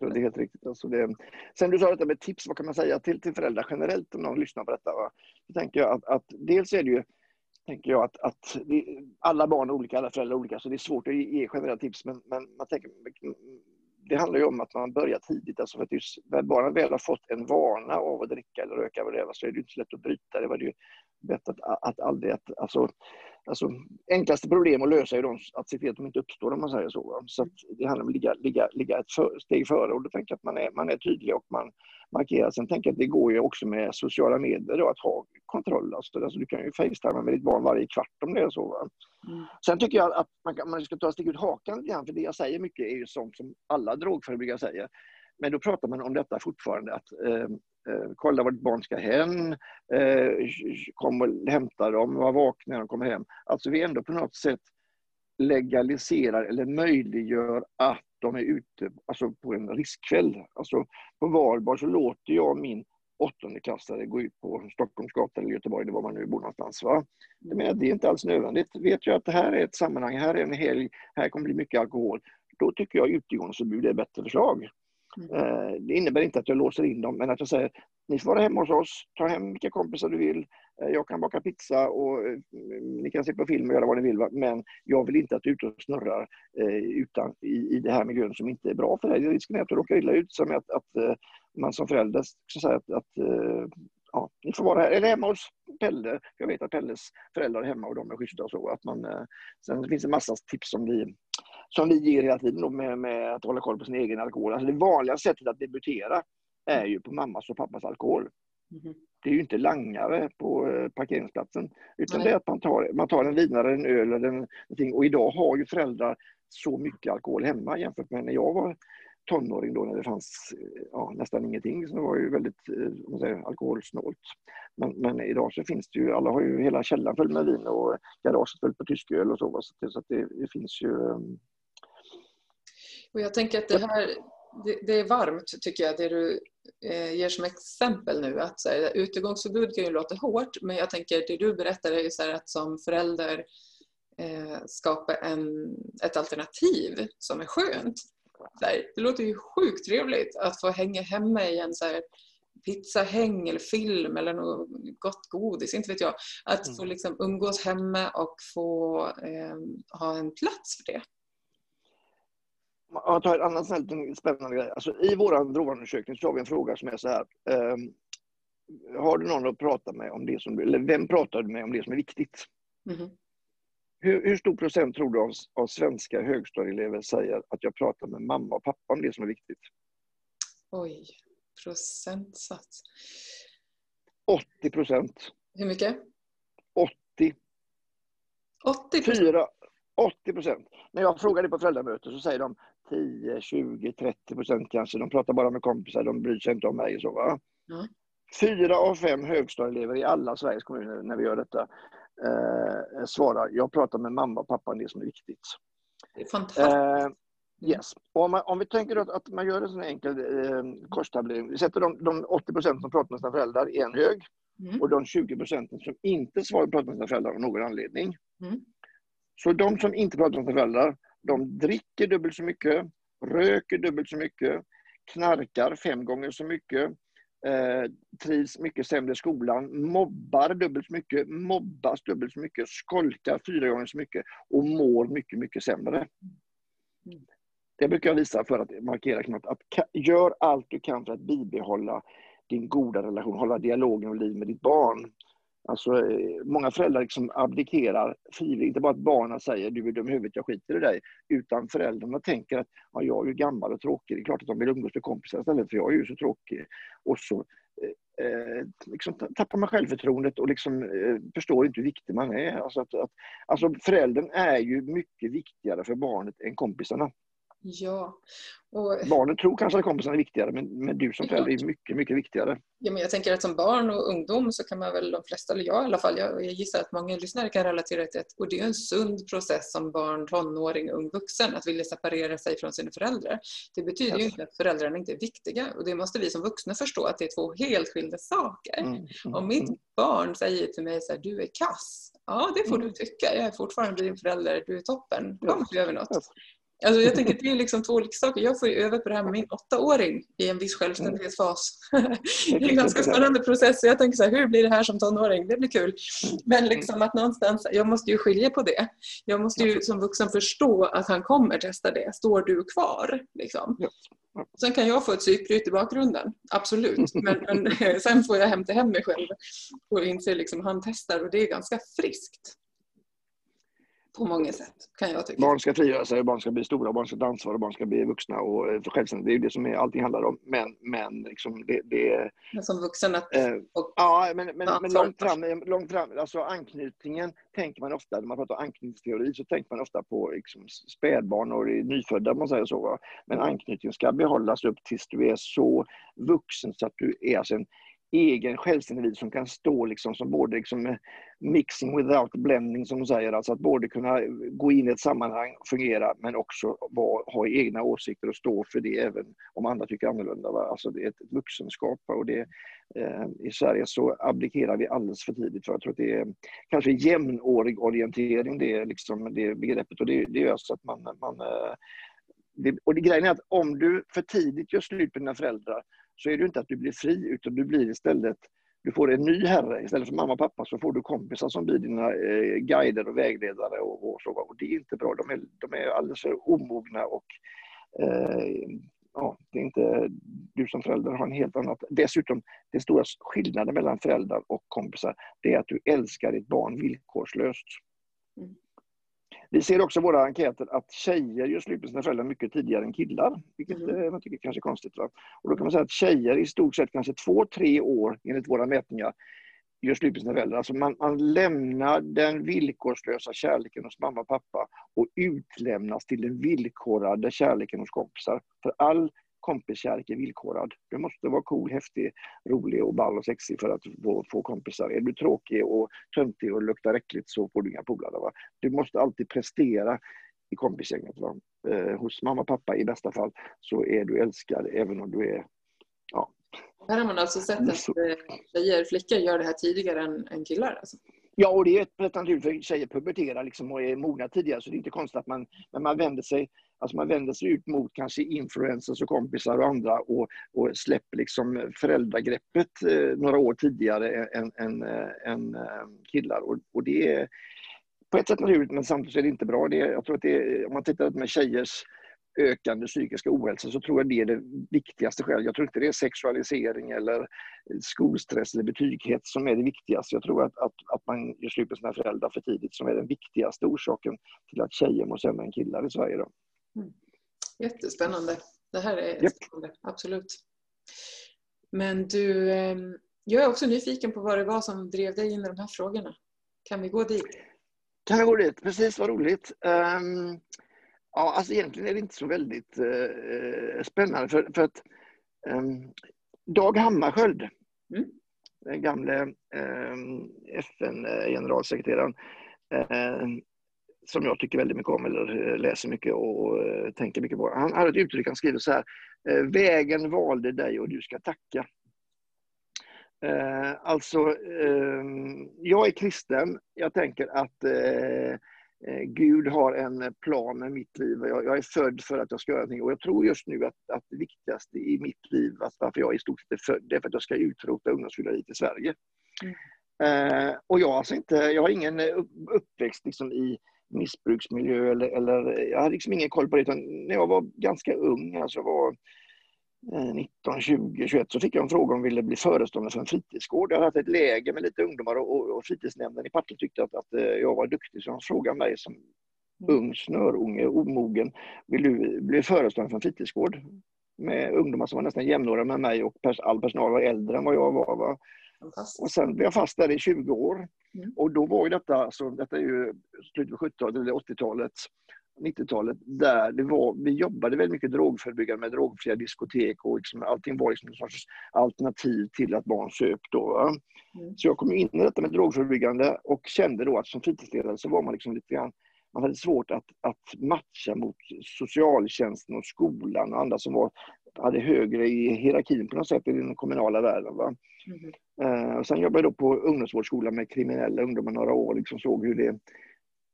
Det är helt riktigt. Alltså det, sen du sa detta med tips, vad kan man säga till, till föräldrar generellt om någon lyssnar på detta? Va? Då tänker jag att, att dels är det ju tänker jag att, att det, alla barn är olika, alla föräldrar är olika, så det är svårt att ge generella tips. Men, men man tänker, det handlar ju om att man börjar tidigt. Alltså för att just, när barnen väl har fått en vana av att dricka eller röka, det så är det inte så lätt att bryta det. Var det ju bättre att, att aldrig... Att, alltså, alltså, enklaste problem att lösa är de, att se till att de inte uppstår, om man säger så. Så det handlar om att ligga, ligga, ligga ett för, steg före och då tänker jag att man är, man är tydlig och man markerar. Sen tänker jag att det går ju också med sociala medier då, att ha kontroll. Alltså, alltså, du kan ju facetima med ditt barn varje kvart om det är så. Mm. Sen tycker jag att man, man ska ta steg ut hakan lite grann, för det jag säger mycket är ju sånt som alla drogförebyggare säger. Men då pratar man om detta fortfarande, att Eh, Eh, kolla vart barn ska hem, eh, kom och hämta dem, var vakna när de kommer hem. Alltså vi ändå på något sätt legaliserar eller möjliggör att de är ute alltså på en riskkväll. Alltså på valbar så låter jag min åttondeklassare gå ut på Stockholms gata eller Göteborg, eller var man nu bor någonstans. Va? Det är inte alls nödvändigt. Vet jag att det här är ett sammanhang, här är en helg, här kommer bli mycket alkohol, då tycker jag utegångsförbud är ett bättre förslag. Mm. Eh, det innebär inte att jag låser in dem, men att jag säger ni får vara hemma hos oss, ta hem vilka kompisar du vill, eh, jag kan baka pizza och eh, mm, ni kan se på film och göra vad ni vill, men jag vill inte att du är ute och snurrar utan, i, i det här miljön som inte är bra för dig. Risken är att du råkar illa ut, som att, att man som förälder ska säga att, att ja, ni får vara här, eller hemma hos Pelle. Jag vet att Pelles föräldrar är hemma och de är schyssta och så. Att man, sen finns det massa tips som vi, som vi ger hela tiden då med, med att hålla koll på sin egen alkohol. Alltså det vanliga sättet att debutera är ju på mammas och pappas alkohol. Mm. Det är ju inte langare på eh, parkeringsplatsen. Utan Nej. det är att man tar, man tar en vinare, en öl eller en, någonting. Och idag har ju föräldrar så mycket alkohol hemma jämfört med när jag var tonåring då när det fanns ja, nästan ingenting. Så det var ju väldigt eh, säger, alkoholsnålt. Men, men, idag så finns det ju, alla har ju hela källaren full med vin och garaget fullt på tysköl och så. Så, det, så det, det, finns ju... Och jag tänker att det här det, det, är varmt tycker jag, det du eh, ger som exempel nu. Att så här, utegångsförbud kan ju låta hårt, men jag tänker det du berättar är ju så att som förälder eh, skapa en, ett alternativ som är skönt. Här, det låter ju sjukt trevligt att få hänga hemma i en så här, pizzahäng eller film eller något gott godis, inte vet jag. Att mm. få liksom umgås hemma och få eh, ha en plats för det. Jag tar en annan sån spännande grej. Alltså, I vår drogundersökning så har vi en fråga som är så här. Um, har du någon att prata med om det som, eller vem pratar du med om det som är viktigt? Mm. Hur, hur, stor procent tror du av, av svenska högstadieelever säger att jag pratar med mamma och pappa om det som är viktigt? Oj, procentsats. 80 procent. Hur mycket? 80. 80 procent? 80 procent. När jag frågar det på föräldramöte så säger de 10, 20, 30 procent kanske. De pratar bara med kompisar, de bryr sig inte om mig. Så, va? Mm. Fyra av fem högstadieelever i alla Sveriges kommuner när vi gör detta eh, svarar jag pratar med mamma och pappa om det som är viktigt. Det är fantastiskt. Eh, yes. om, man, om vi tänker att, att man gör en sån enkel eh, korstabulering. Vi sätter de, de 80 procent som pratar med sina föräldrar i en hög mm. och de 20 procenten som inte svarar pratar med sina föräldrar av någon anledning. Mm. Så de som inte pratar med sina föräldrar, de dricker dubbelt så mycket, röker dubbelt så mycket, knarkar fem gånger så mycket, eh, trivs mycket sämre i skolan, mobbar dubbelt så mycket, mobbas dubbelt så mycket, skolkar fyra gånger så mycket och mår mycket, mycket sämre. Det brukar jag visa för att markera att, att gör allt du kan för att bibehålla din goda relation, hålla dialogen och liv med ditt barn. Alltså, eh, många föräldrar liksom abdikerar frivilligt. Inte bara att barnen säger du är dum i huvudet, jag skiter i dig. Utan föräldrarna tänker att ja, jag är ju gammal och tråkig. Det är klart att de vill umgås med kompisar istället för jag är ju så tråkig. Och så eh, eh liksom, tappar man självförtroendet och liksom, eh, förstår inte hur viktig man är. Alltså, att, att, alltså föräldern är ju mycket viktigare för barnet än kompisarna. Ja. Och... Barnen tror kanske att kompisarna är viktigare, men, men du som förälder är mycket, mycket viktigare. Ja, men jag tänker att som barn och ungdom så kan man väl, de flesta, eller jag i alla fall, jag, jag gissar att många lyssnare kan relatera till det, och det är en sund process som barn, tonåring, ung vuxen, att vilja separera sig från sina föräldrar. Det betyder alltså. ju inte att föräldrarna inte är viktiga, och det måste vi som vuxna förstå, att det är två helt skilda saker. Mm, mm, Om mitt mm. barn säger till mig så här, du är kass, ja det får du mm. tycka, jag är fortfarande din förälder, du är toppen, då måste vi göra något. Alltså jag tänker att det är liksom två olika saker. Jag får ju öva på det här med min åttaåring i en viss självständighetsfas. Det är en ganska spännande process. Så jag tänker så här, hur blir det här som tonåring? Det blir kul. Men liksom att någonstans, jag måste ju skilja på det. Jag måste ju som vuxen förstå att han kommer testa det. Står du kvar? Liksom. Sen kan jag få ett psykbryt i bakgrunden, absolut. Men, men sen får jag hämta hem mig själv och inse liksom han testar och det är ganska friskt på många sätt, kan jag tycka. Barn ska frigöra sig, barn ska bli stora, barn ska ta ansvar, barn ska bli vuxna och eh, självständiga. Det är det som är, allting handlar om. Men, men liksom det, det men som vuxen att... Eh, ja, men, men, men långt, fram, långt fram, alltså anknytningen tänker man ofta, när man pratar anknytningsteori, så tänker man ofta på liksom spädbarn och nyfödda, om man säger så. Va? Men anknytningen ska behållas upp tills du är så vuxen så att du är alltså en egen självständig individ som kan stå liksom som både liksom eh, mixing without blending som de säger, alltså att både kunna eh, gå in i ett sammanhang och fungera men också vara, ha egna åsikter och stå för det även om andra tycker annorlunda. Va? Alltså det är ett vuxenskap och det, eh, i Sverige så abdikerar vi alldeles för tidigt för jag tror att det är kanske jämnårig orientering det är liksom det begreppet och det, det gör så alltså att man, man eh, det, och det, grejen är att om du för tidigt gör slut med dina föräldrar så är det inte att du blir fri, utan du blir istället du får en ny herre. Istället för mamma och pappa så får du kompisar som blir dina eh, guider och vägledare. Och, och, så. och det är inte bra. De är, de är alldeles för omogna och eh, ja, det är inte, du som förälder har en helt annan... Dessutom, den stora skillnaden mellan föräldrar och kompisar, det är att du älskar ditt barn villkorslöst. Mm. Vi ser också i våra enkäter att tjejer gör slut med sina föräldrar mycket tidigare än killar, vilket mm. man tycker kanske är konstigt. Va? Och då kan man säga att tjejer i stort sett kanske två, tre år enligt våra mätningar gör slut med sina föräldrar. Alltså man, man lämnar den villkorslösa kärleken hos mamma och pappa och utlämnas till den villkorade kärleken hos kompisar. För all kompiskärlek är villkorad. Du måste vara cool, häftig, rolig och ball och sexig för att få, få kompisar. Är du tråkig och töntig och luktar äckligt så får du inga polare. Du måste alltid prestera i kompisgänget. Va? Eh, hos mamma och pappa i bästa fall så är du älskad även om du är ja, här har man alltså sett att eh, tjejer, flickor gör det här tidigare än, än killar? Alltså. Ja, och det är rätt naturligt för tjejer puberterar liksom och är mogna tidigare så det är inte konstigt att man, men man vänder sig Alltså man vänder sig ut mot kanske influencers och kompisar och andra och, och släpper liksom föräldragreppet eh, några år tidigare än, än, äh, än äh, killar. Och, och, det är på ett sätt naturligt men samtidigt är det inte bra. Det, jag tror att det, om man tittar med tjejers ökande psykiska ohälsa så tror jag det är det viktigaste skälet. Jag tror inte det är sexualisering eller skolstress eller betyghet som är det viktigaste. Jag tror att, att, att man gör slut med sina föräldrar för tidigt som är den viktigaste orsaken till att tjejer mår sämre än killar i Sverige. Då. Mm. Jättespännande. Det här är yep. spännande, absolut. Men du, ehm, jag är också nyfiken på vad det var som drev dig in i de här frågorna. Kan vi gå dit? Kan vi gå dit? Precis, vad roligt. Um, Ja, alltså egentligen är det inte så väldigt eh, spännande för, för att eh, Dag Hammarskjöld, mm. den gamle eh, FN-generalsekreteraren, eh, som jag tycker väldigt mycket om eller eh, läser mycket och, och eh, tänker mycket på. Han hade ett uttryck, han skriver så här, vägen valde dig och du ska tacka. alltså, ehm, jag är kristen, jag tänker att Eh, Gud har en plan med mitt liv. Jag, jag, är född för att jag ska göra någonting. Och jag tror just nu att, att det viktigaste i mitt liv, att varför jag i stort sett är född, det är för att jag ska utrota ungdomsfylleriet i Sverige. Mm. Eh, och jag, alltså inte, jag har ingen uppväxt liksom i missbruksmiljö eller, eller jag har liksom ingen koll på det. Utan när jag var ganska ung, alltså jag var 19, 20, 21 så fick jag en fråga om jag ville bli föreståndare för en fritidsgård. Jag hade haft ett läger med lite ungdomar och, och fritidsnämnden i Partille tyckte att, att eh, jag var duktig så de frågade mig som mm. ung snörunge, omogen, vill du bli föreståndare för en fritidsgård? Med ungdomar som var nästan jämnåriga med mig och all personal var äldre än vad jag var. Va? Och sen blev jag fast där i 20 år. Mm. Och då var ju detta, alltså, detta är ju slutet på 70-talet eller 80-talet, 90-talet där det var, vi jobbade väldigt mycket drogförebyggande med drogfria diskotek och liksom, allting var liksom en sorts alternativ till att barn söp. Då, mm. Så jag kom in i detta med drogförebyggande och kände då att som fritidsledare så var man liksom lite grann man hade svårt att, att matcha mot socialtjänsten och skolan och andra som var, hade högre i hierarkin på något sätt i den kommunala världen. Va? Mm. Uh, och sen jobbade jag då på ungdomsvårdsskolan med kriminella ungdomar några år och liksom såg hur det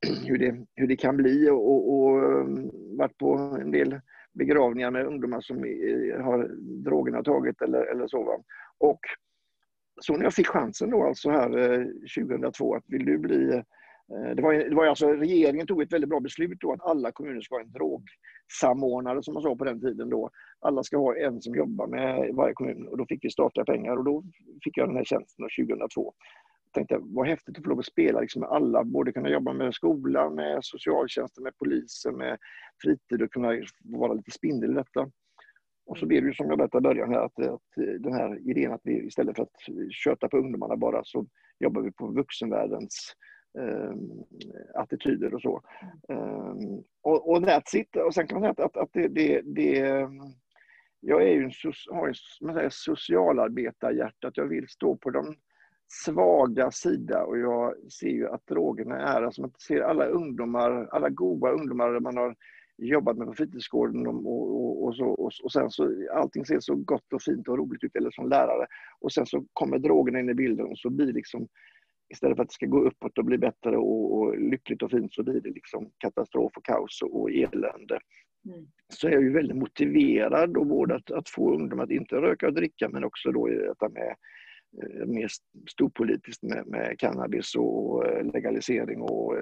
hur det, hur det kan bli och, och, och ehm, varit på en del begravningar med ungdomar som har drogerna tagit eller, eller så. Va? Och så när jag fick chansen då alltså här eh, 2002 att vill du bli eh, det var, det var alltså, regeringen tog ett väldigt bra beslut då att alla kommuner ska ha en drogsamordnare som man sa på den tiden då. Alla ska ha en som jobbar med varje kommun och då fick vi statliga pengar och då fick jag den här tjänsten 2002 tänkte jag, vad häftigt att få lov att spela liksom med alla, både kunna jobba med skolan, med socialtjänsten, med polisen, med fritid och kunna vara lite spindel i detta. Och så blev det ju som jag berättade i början här, att, att den här idén att vi istället för att köta på ungdomarna bara så jobbar vi på vuxenvärldens eh, attityder och så. Eh, och, och that's it. Och sen kan man säga att, att, det, det, det jag är ju en, har en socialarbetarhjärta, att jag vill stå på de svaga sida och jag ser ju att drogerna är, alltså man ser alla ungdomar, alla goda ungdomar man har jobbat med på fritidsgården och, och, och så, och, och, sen så allting ser så gott och fint och roligt ut, eller som lärare. Och sen så kommer drogerna in i bilden och så blir liksom istället för att det ska gå uppåt och bli bättre och, och lyckligt och fint så blir det liksom katastrof och kaos och elände. Mm. Så är jag ju väldigt motiverad då både att, att få ungdomar att inte röka och dricka men också då detta med mer storpolitiskt med, med cannabis och legalisering och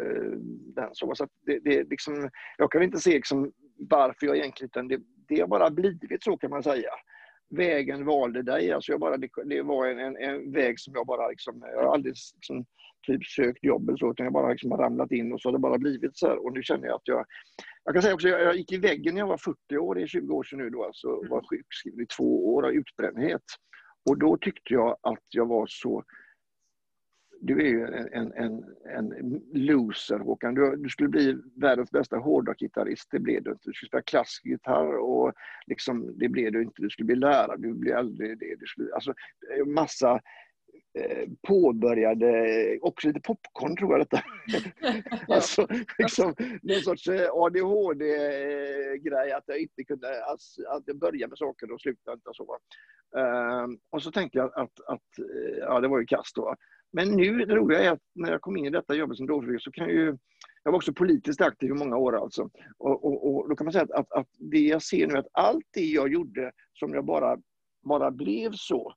den så. så det, det liksom, jag kan inte se liksom varför jag egentligen, det, det har bara blivit så kan man säga vägen valde dig. Alltså jag bara, det, det var en, en, en, väg som jag bara liksom, jag har aldrig liksom, typ sökt jobb eller så, utan jag bara liksom har ramlat in och så har det bara blivit så här. Och nu känner jag att jag, jag kan säga också, jag, jag gick i väggen när jag var 40 år, det är 20 år sedan nu då, alltså mm. var sjukskriven i två år av utbrändhet. Och då tyckte jag att jag var så du är ju en, en, en loser Håkan. Du, du skulle bli världens bästa hårdrockgitarrist, det blev du inte. Du skulle spela klassisk gitarr och liksom, det blev du inte. Du skulle bli lärare, du blev aldrig det. Du skulle, alltså, massa påbörjade, också lite popcorn tror jag detta. alltså liksom någon sorts eh, ADHD-grej, att jag inte kunde, alltså, att jag började med saker och slutade inte så. Uh, och så tänkte jag att, att, eh, ja det var ju kast då. Men nu, det roliga är att när jag kom in i detta jobbet som drogförbrukare så kan jag ju jag var också politiskt aktiv i många år alltså. Och, och, och då kan man säga att, att, att, det jag ser nu, att allt det jag gjorde som jag bara, bara blev så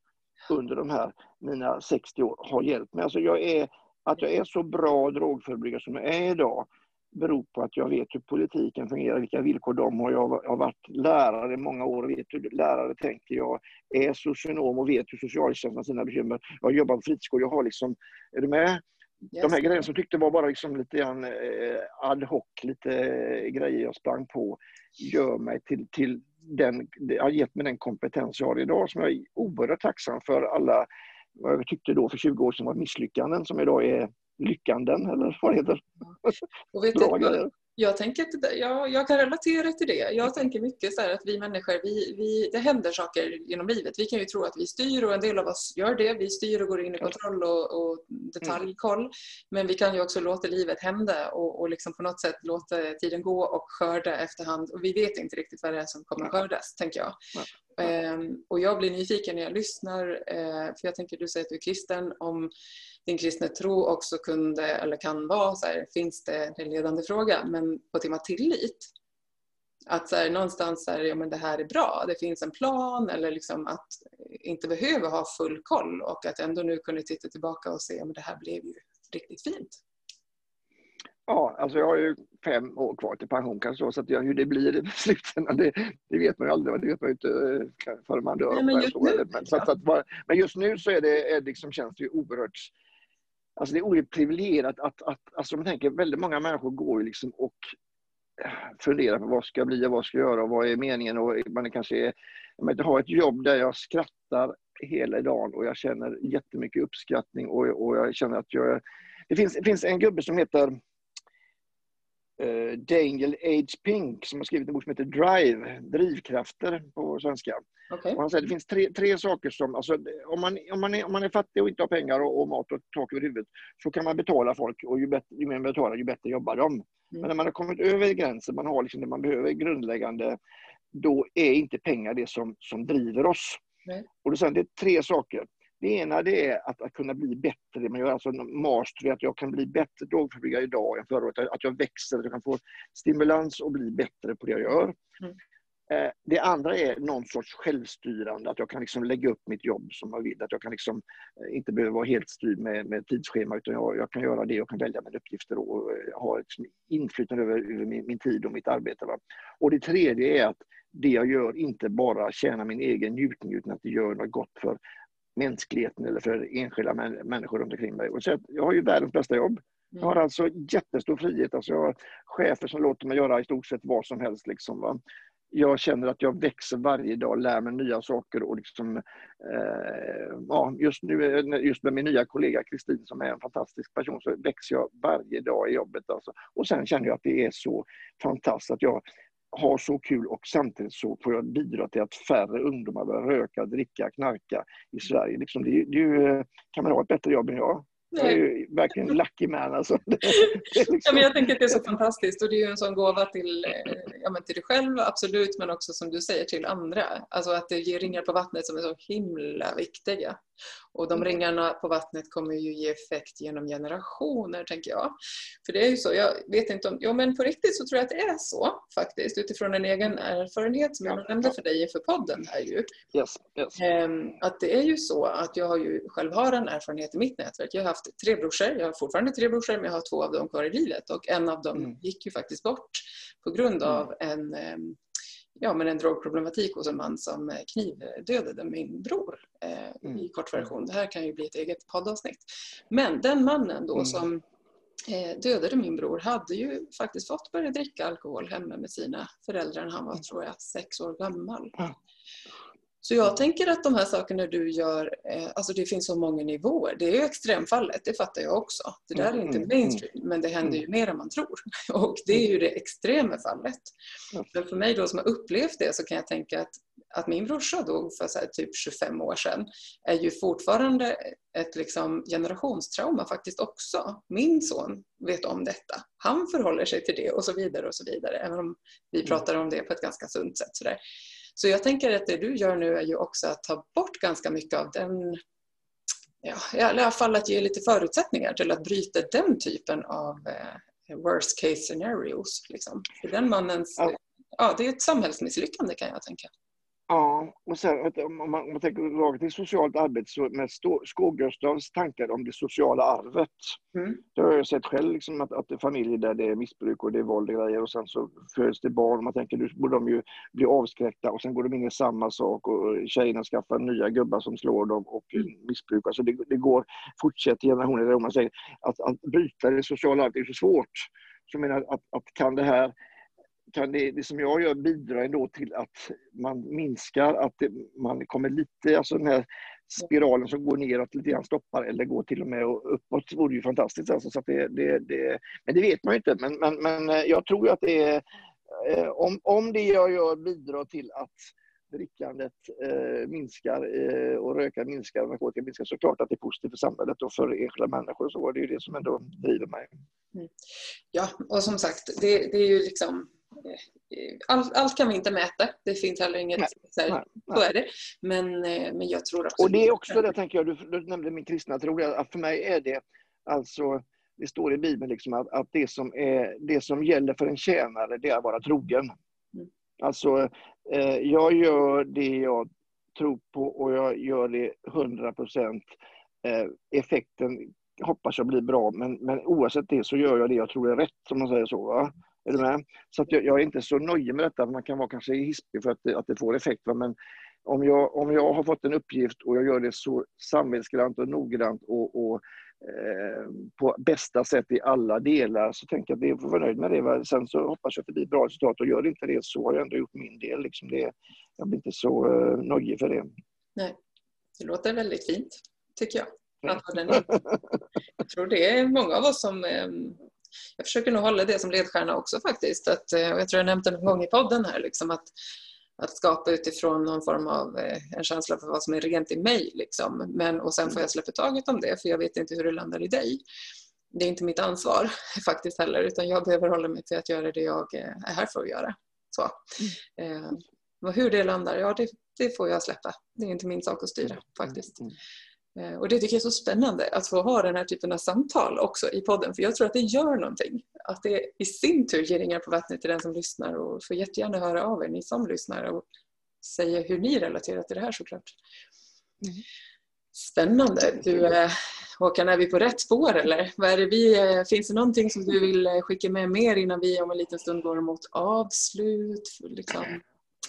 under de här mina 60 år har hjälpt mig. Alltså jag är, att jag är så bra drogförebyggare som jag är idag beror på att jag vet hur politiken fungerar, vilka villkor de har. Jag har varit lärare i många år och vet hur lärare tänker. Jag är socionom och vet hur socialtjänsten har sina bekymmer. Jag har jobbat på fritidsgård. Jag har liksom, är du med? Yes. De här grejerna som tyckte var bara liksom lite grann eh, ad hoc, lite grejer jag sprang på, gör mig till, till den, har gett mig den kompetens jag har idag som jag är oerhört tacksam för alla, vad jag tyckte då för 20 år sedan var misslyckanden som idag är lyckanden eller vad det heter. Och vet du, jag, tänker att, jag, jag kan relatera till det. Jag tänker mycket så att vi människor, vi, vi, det händer saker genom livet. Vi kan ju tro att vi styr och en del av oss gör det. Vi styr och går in i kontroll och, och detaljkoll. Men vi kan ju också låta livet hända och, och liksom på något sätt låta tiden gå och skörda efterhand. Och vi vet inte riktigt vad det är som kommer skördas, tänker jag. Ehm, och jag blir nyfiken när jag lyssnar, eh, för jag tänker du säger att du är kristen, om din kristna tro också kunde eller kan vara så här, finns det en ledande fråga, men på temat tillit. Att så här, någonstans så här, ja men det här är bra, det finns en plan eller liksom att inte behöva ha full koll och att ändå nu kunna titta tillbaka och se, ja men det här blev ju riktigt fint. Ja, alltså jag har ju fem år kvar till pension kanske, så att jag, hur det blir i slutändan, det, det, vet man ju aldrig. Det vet man ju inte eh, förrän man dör. Nej, men, just nu, men, så att, att, men just nu så är det, är liksom, känns det ju oerhört Alltså det är oerhört privilegierat att, att alltså man tänker, väldigt många människor går ju liksom och eh, funderar på vad ska jag bli och vad ska jag göra och vad är meningen och man kanske är, jag har ett jobb där jag skrattar hela dagen och jag känner jättemycket uppskattning och, och jag känner att jag... Det finns, det finns en gubbe som heter uh, Daniel H. Pink som har skrivit en bok som heter Drive, Drivkrafter på svenska. Okay. Och han säger att det finns tre, tre saker som, alltså, om, man, om, man är, om man är fattig och inte har pengar och, och mat och tak över huvudet så kan man betala folk och ju, bättre, ju mer man betalar ju bättre jobbar de. Mm. Men när man har kommit över gränsen, man har liksom det man behöver grundläggande, då är inte pengar det som, som driver oss. Mm. Och det, är tre saker. Det ena det är att, att kunna bli bättre. Man gör alltså mastery, att jag kan bli bättre drogförebyggare idag än förra året. Att jag växer, att jag kan få stimulans och bli bättre på det jag gör. Mm. Eh, det andra är någon sorts självstyrande, att jag kan liksom lägga upp mitt jobb som jag vill. Att jag kan liksom eh, inte behöva vara helt styrd med, med tidsschema utan jag, jag, kan göra det, jag kan välja mina uppgifter och eh, ha liksom inflytande över, över min, min, tid och mitt arbete. Va? Och det tredje är att det jag gör inte bara tjänar min egen njutning utan att det gör något gott för mänskligheten eller för enskilda människor runt omkring mig. Och så jag har ju världens bästa jobb. Jag har mm. alltså jättestor frihet. Alltså jag har chefer som låter mig göra i stort sett vad som helst. Liksom, va? Jag känner att jag växer varje dag, lär mig nya saker och liksom, eh, ja, just nu just med min nya kollega Kristin som är en fantastisk person så växer jag varje dag i jobbet. Alltså. Och sen känner jag att det är så fantastiskt att jag har så kul och samtidigt så får jag bidra till att färre ungdomar börjar röka, dricka, knarka i Sverige. Liksom det, det, eh, kan man ha ett bättre jobb än jag? Jag är ju verkligen lucky man alltså. liksom... ja, men jag tänker att det är så fantastiskt och det är ju en sån gåva till, eh, ja, men till dig själv absolut men också som du säger till andra. Alltså att det ger ringar på vattnet som är så himla viktiga. Och de ringarna på vattnet kommer ju ge effekt genom generationer, tänker jag. För det är ju så, jag vet inte om... Jo, men på riktigt så tror jag att det är så faktiskt, utifrån en egen erfarenhet som jag nämnde för dig inför podden här ju. Yes, yes. Ehm, att det är ju så att jag har ju själv har en erfarenhet i mitt nätverk. Jag har haft tre brorsor, jag har fortfarande tre brorsor, men jag har två av dem kvar i livet och en av dem mm. gick ju faktiskt bort på grund mm. av en ehm, ja, men en drogproblematik hos en man som eh, knivdödade min bror eh, mm. i kortversion. Det här kan ju bli ett eget poddavsnitt. Men den mannen då mm. som eh, dödade min bror hade ju faktiskt fått börja dricka alkohol hemma med sina föräldrar när han var, mm. tror jag, sex år gammal. Så jag tänker att de här sakerna du gör, eh, alltså det finns så många nivåer. Det är ju extremfallet, det fattar jag också. Det där är inte mm, mm, mainstream, mm. men det händer ju mer än man tror. Och det är ju det extrema fallet. Men för mig då som har upplevt det så kan jag tänka att, att min brorsa dog för så typ 25 år sedan är ju fortfarande ett liksom generationstrauma faktiskt också. Min son vet om detta. Han förhåller sig till det och så vidare och så vidare. Även om vi pratar om det på ett ganska sunt sätt. Så där. Så jag tänker att det du gör nu är ju också att ta bort ganska mycket av den ja, i alla fall att ge lite förutsättningar till att bryta den typen av eh, worst case scenarios. Liksom. För den mannens, ja. ja. det är ett samhällsmisslyckande kan jag tänka. Ja, och sen om man, om man tänker rakt till socialt arbete så med Skågestavs tankar om det sociala arvet. Mm. Det har jag sett själv, liksom, att, att det är familjer där det är missbruk och det är våld och grejer och sen så föds det barn och man tänker nu borde de ju bli avskräckta och sen går de in i samma sak och tjejerna skaffar nya gubbar som slår dem och mm. missbruk. Alltså det, det går, fortsätter generationer, man säger att, att bryta det sociala arvet är så svårt. Så jag menar att, att kan det här kan det, det som jag gör bidra ändå till att man minskar, att det, man kommer lite, alltså den här spiralen som går neråt lite grann stoppar eller går till och med uppåt vore ju fantastiskt. Alltså, så det, det, det, men det vet man ju inte. Men, men, men eh, jag tror att det är, eh, om, om det jag gör bidrar till att drickandet eh, minskar eh, och röka minskar och narkotika minskar så klart att det är positivt för samhället och för enskilda människor. Så var det ju det som ändå driver mig. Mm. Ja, och som sagt, det, det är ju liksom allt, allt kan vi inte mäta. Det finns heller inget... Nej, så, här, nej, nej. så är det. Men, eh, men jag tror också... Och det är också det, tänker jag, du, du nämnde min kristna tro, att för mig är det alltså det står i Bibeln liksom att, att det, som är, det som gäller för en tjänare, det är att vara trogen. Mm. Alltså, eh, jag gör det jag tror på och jag gör det 100 procent. Eh, effekten hoppas jag blir bra, men, men oavsett det så gör jag det jag tror är rätt, som man säger så. Va? Är du med? Så att jag, jag, är inte så nöjd med detta, man kan vara kanske hispig för att det, att det får effekt. Va? Men om jag, om jag har fått en uppgift och jag gör det så samvetsgrant och noggrant och, och eh, på bästa sätt i alla delar så tänker jag att jag får vara nöjd med det. Va? Sen så hoppas jag att det blir bra resultat och gör det inte det så har jag ändå gjort min del. Liksom det, jag blir inte så eh, nöjd för det. Nej, det låter väldigt fint tycker jag. Jag tror det är många av oss som eh, jag försöker nog hålla det som ledstjärna också faktiskt. Att, eh, jag tror jag nämnt det någon gång i podden här, liksom att, att skapa utifrån någon form av eh, en känsla för vad som är rent i mig. Liksom. Men, och sen får jag släppa taget om det, för jag vet inte hur det landar i dig. Det är inte mitt ansvar faktiskt heller, utan jag behöver hålla mig till att göra det jag eh, är här för att göra. Så. Mm. Eh, hur det landar, ja det, det, får jag släppa. Det är inte min sak att styra faktiskt. Eh, och det tycker jag är så spännande att få ha den här typen av samtal också i podden för jag tror att det gör någonting. Att det i sin tur ger ringar på vattnet till den som lyssnar och får jättegärna höra av er, ni som lyssnar och säga hur ni relaterar till det här såklart. Mm. Spännande. Du, eh, Håkan, är vi på rätt spår eller? Vad är det vi, eh, finns det någonting som du vill skicka med mer innan vi om en liten stund går mot avslut? Liksom?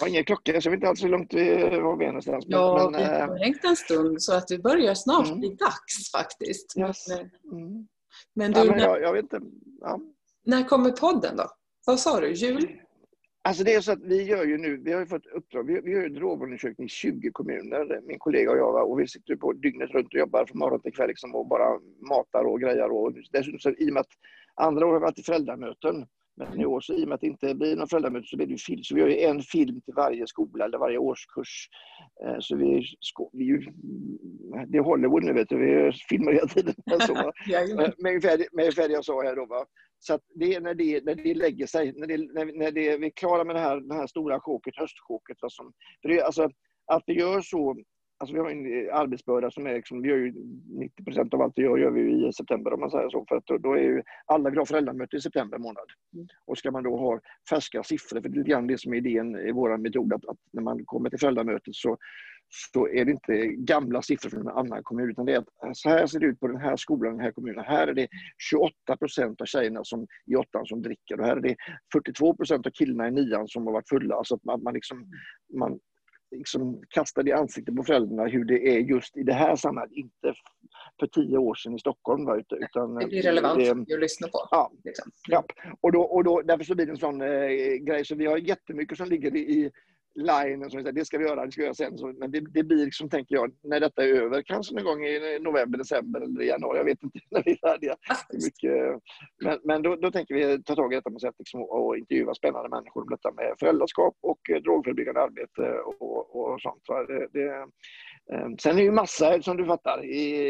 Har ingen klocka så jag vet inte alls hur långt vi var vi är någonstans. Ja, men, vi har hängt en stund så att det börjar snart mm. bli dags faktiskt. Yes. Men, mm. men, du, ja, men jag, jag, vet inte. Ja. När kommer podden då? Vad sa du? Jul? Alltså det är så att vi gör ju nu, vi har ju fått uppdrag, vi, vi gör drogundersökning i 20 kommuner, min kollega och jag, och vi sitter på dygnet runt och jobbar från morgon till kväll liksom, och bara matar och grejer. Och dessutom så, i och med att andra år har vi varit i föräldramöten, men i år, så i och med att det inte blir någon föräldramöte, så blir det film. Så vi gör ju en film till varje skola eller varje årskurs. Eh, så vi, vi ju, det är Hollywood nu vet du, vi filmar hela tiden. Så, med, ungefär, med ungefär det jag sa här då. Va? Så att det är när det, när det lägger sig, när, det, när, när det, vi är klara med det här, det här stora choket, höstchoket. Alltså, för det, alltså, att vi gör så Alltså vi har en eh, arbetsbörda som är liksom, vi gör ju 90 procent av allt vi gör, gör vi i september om man säger så. För att då, då är ju alla vill ha föräldramöte i september månad. Mm. Och ska man då ha färska siffror, för det är lite grann det som är idén i vår metod, att, att, när man kommer till föräldramötet så, så är det inte gamla siffror från en annan kommun, utan det är att eh, så här ser det ut på den här skolan, den här kommunen. Här är det 28 procent av tjejerna som, i åttan som dricker och här är det 42 procent av killarna i nian som har varit fulla. Alltså att man, man, liksom, man liksom kastar i ansiktet på föräldrarna hur det är just i det här samhället. Inte för tio år sedan i Stockholm. Utan det blir relevant det, att lyssna på. Ja, liksom. ja. Och, då, och då, därför så blir det en sån eh, grej. Så vi har jättemycket som ligger i, line, som säger, det ska vi göra, det ska vi göra sen. Så, men det, det, blir liksom, tänker jag, när detta är över, kanske någon gång i november, december eller januari, jag vet inte när vi är färdiga. Mycket, men men då, då tänker vi ta tag i detta med sätt liksom, och intervjua spännande människor om detta med föräldraskap och eh, drogförebyggande arbete och, och sånt. Så det, det, eh, sen är det ju massa, som du fattar,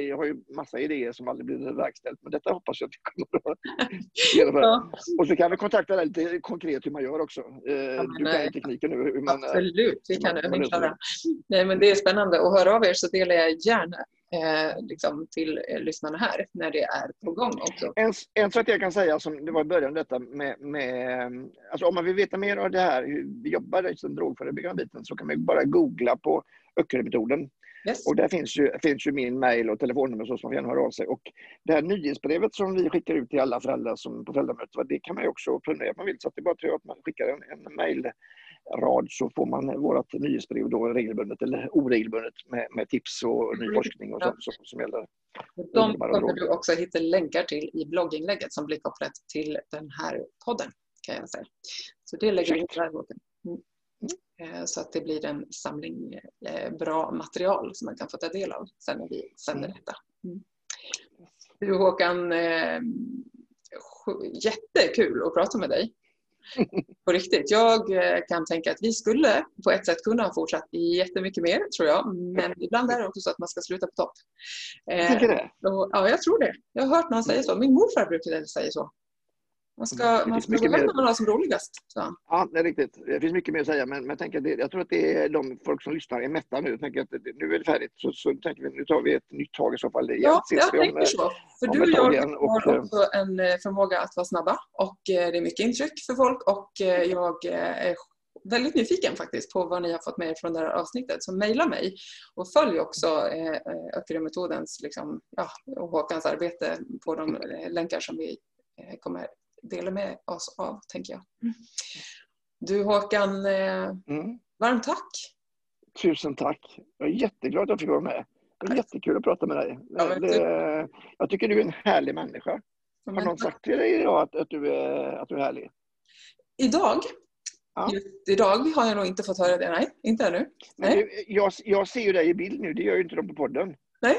jag har ju massa idéer som aldrig blir verkställt, men detta hoppas jag att vi kommer att genomföra. Ja. Och så kan vi kontakta dig lite konkret hur man gör också. Eh, ja, du kan ju tekniken nu. Hur man, Absolut, vi kan det. Nej, men det är spännande att höra av er så delar jag gärna eh, liksom till eh, lyssnarna här när det är på gång också. En, en sak jag kan säga som det var i början detta med, med alltså om man vill veta mer av det här, hur vi jobbar i den drogförebyggande biten så kan man bara googla på Öckerö-metoden. Yes. Och där finns ju, finns ju min mail och telefonnummer så som man gärna hör av sig. Och det här nyhetsbrevet som vi skickar ut till alla föräldrar som på föräldramötet, det kan man ju också prenumerera om man vill. Så det är bara att man skickar en, en mail rad så får man vårt nyhetsbrev då regelbundet eller oregelbundet med, med tips och ny forskning och sånt som, som gäller. De kommer du också hitta länkar till i blogginlägget som blir kopplat till den här podden kan jag säga. Så det lägger vi där mm. Eh, så att det blir en samling eh, bra material som man kan få ta del av sen när vi sänder mm. detta. Mm. Du Håkan, eh, jättekul att prata med dig på riktigt. Jag eh, kan tänka att vi skulle på ett sätt kunna ha fortsatt jättemycket mer, tror jag. Men ibland är det också så att man ska sluta på topp. Tycker du det? ja, jag tror det. Jag har hört någon säga så. Min morfar brukade säga så. Man ska, man ska hem när man har som roligast. Så. Ja, det är riktigt. Det finns mycket mer att säga, men, men jag, att det, jag tror att det är de folk som lyssnar är mätta nu. Jag tänker att det, nu är det färdigt, så, så tänker vi, nu tar vi ett nytt tag i så fall. Ja, jag tänker om, så. För du och jag har också en eh, förmåga att vara snabba och eh, det är mycket intryck för folk och eh, jag är väldigt nyfiken faktiskt på vad ni har fått med er från det här avsnittet. Så mejla mig och följ också eh, Öckerö-metodens liksom, ja, och Håkans arbete på de länkar som vi kommer dela med oss av, tänker jag. Mm. Du Håkan, eh, mm. varmt tack! Tusen tack! Jag är jätteglad att jag fick vara med. Det är jättekul att prata med dig. Ja, det, jag tycker du är en härlig människa. Har någon sagt till dig idag att, att, du, är, att du är härlig? Idag? Ja. Just idag har jag nog inte fått höra det. Nej, inte ännu. Nej. Jag, jag ser ju dig i bild nu, det gör ju inte de på podden. Nej.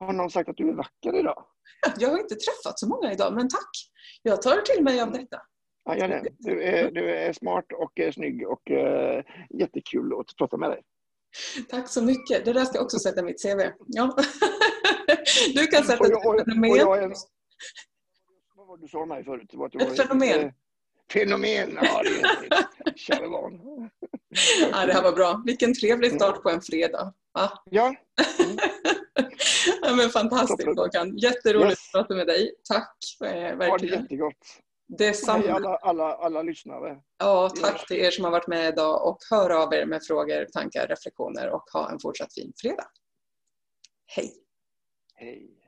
Har någon sagt att du är vacker idag? Jag har inte träffat så många idag, men tack. Jag tar till mig av detta. Ja, gör det. Du är, du är smart och är snygg och uh, jättekul att prata med dig. Tack så mycket. Det där ska jag också sätta i mitt CV. Ja. Du kan sätta ett fenomen. vad var du sa mig förut? Var ett fenomen. Fenomen, ja det är. Ja, det här var bra. Vilken trevlig start på en fredag. Va? Ja. Mm. ja, men fantastiskt Håkan. Jätteroligt yes. att prata med dig. Tack. Eh, verkligen. Ha det jättegott. Detsamma. alla, alla, alla lyssnare. Ja, tack till er som har varit med idag och hör av er med frågor, tankar, reflektioner och ha en fortsatt fin fredag. Hej! Hej, hej, hej.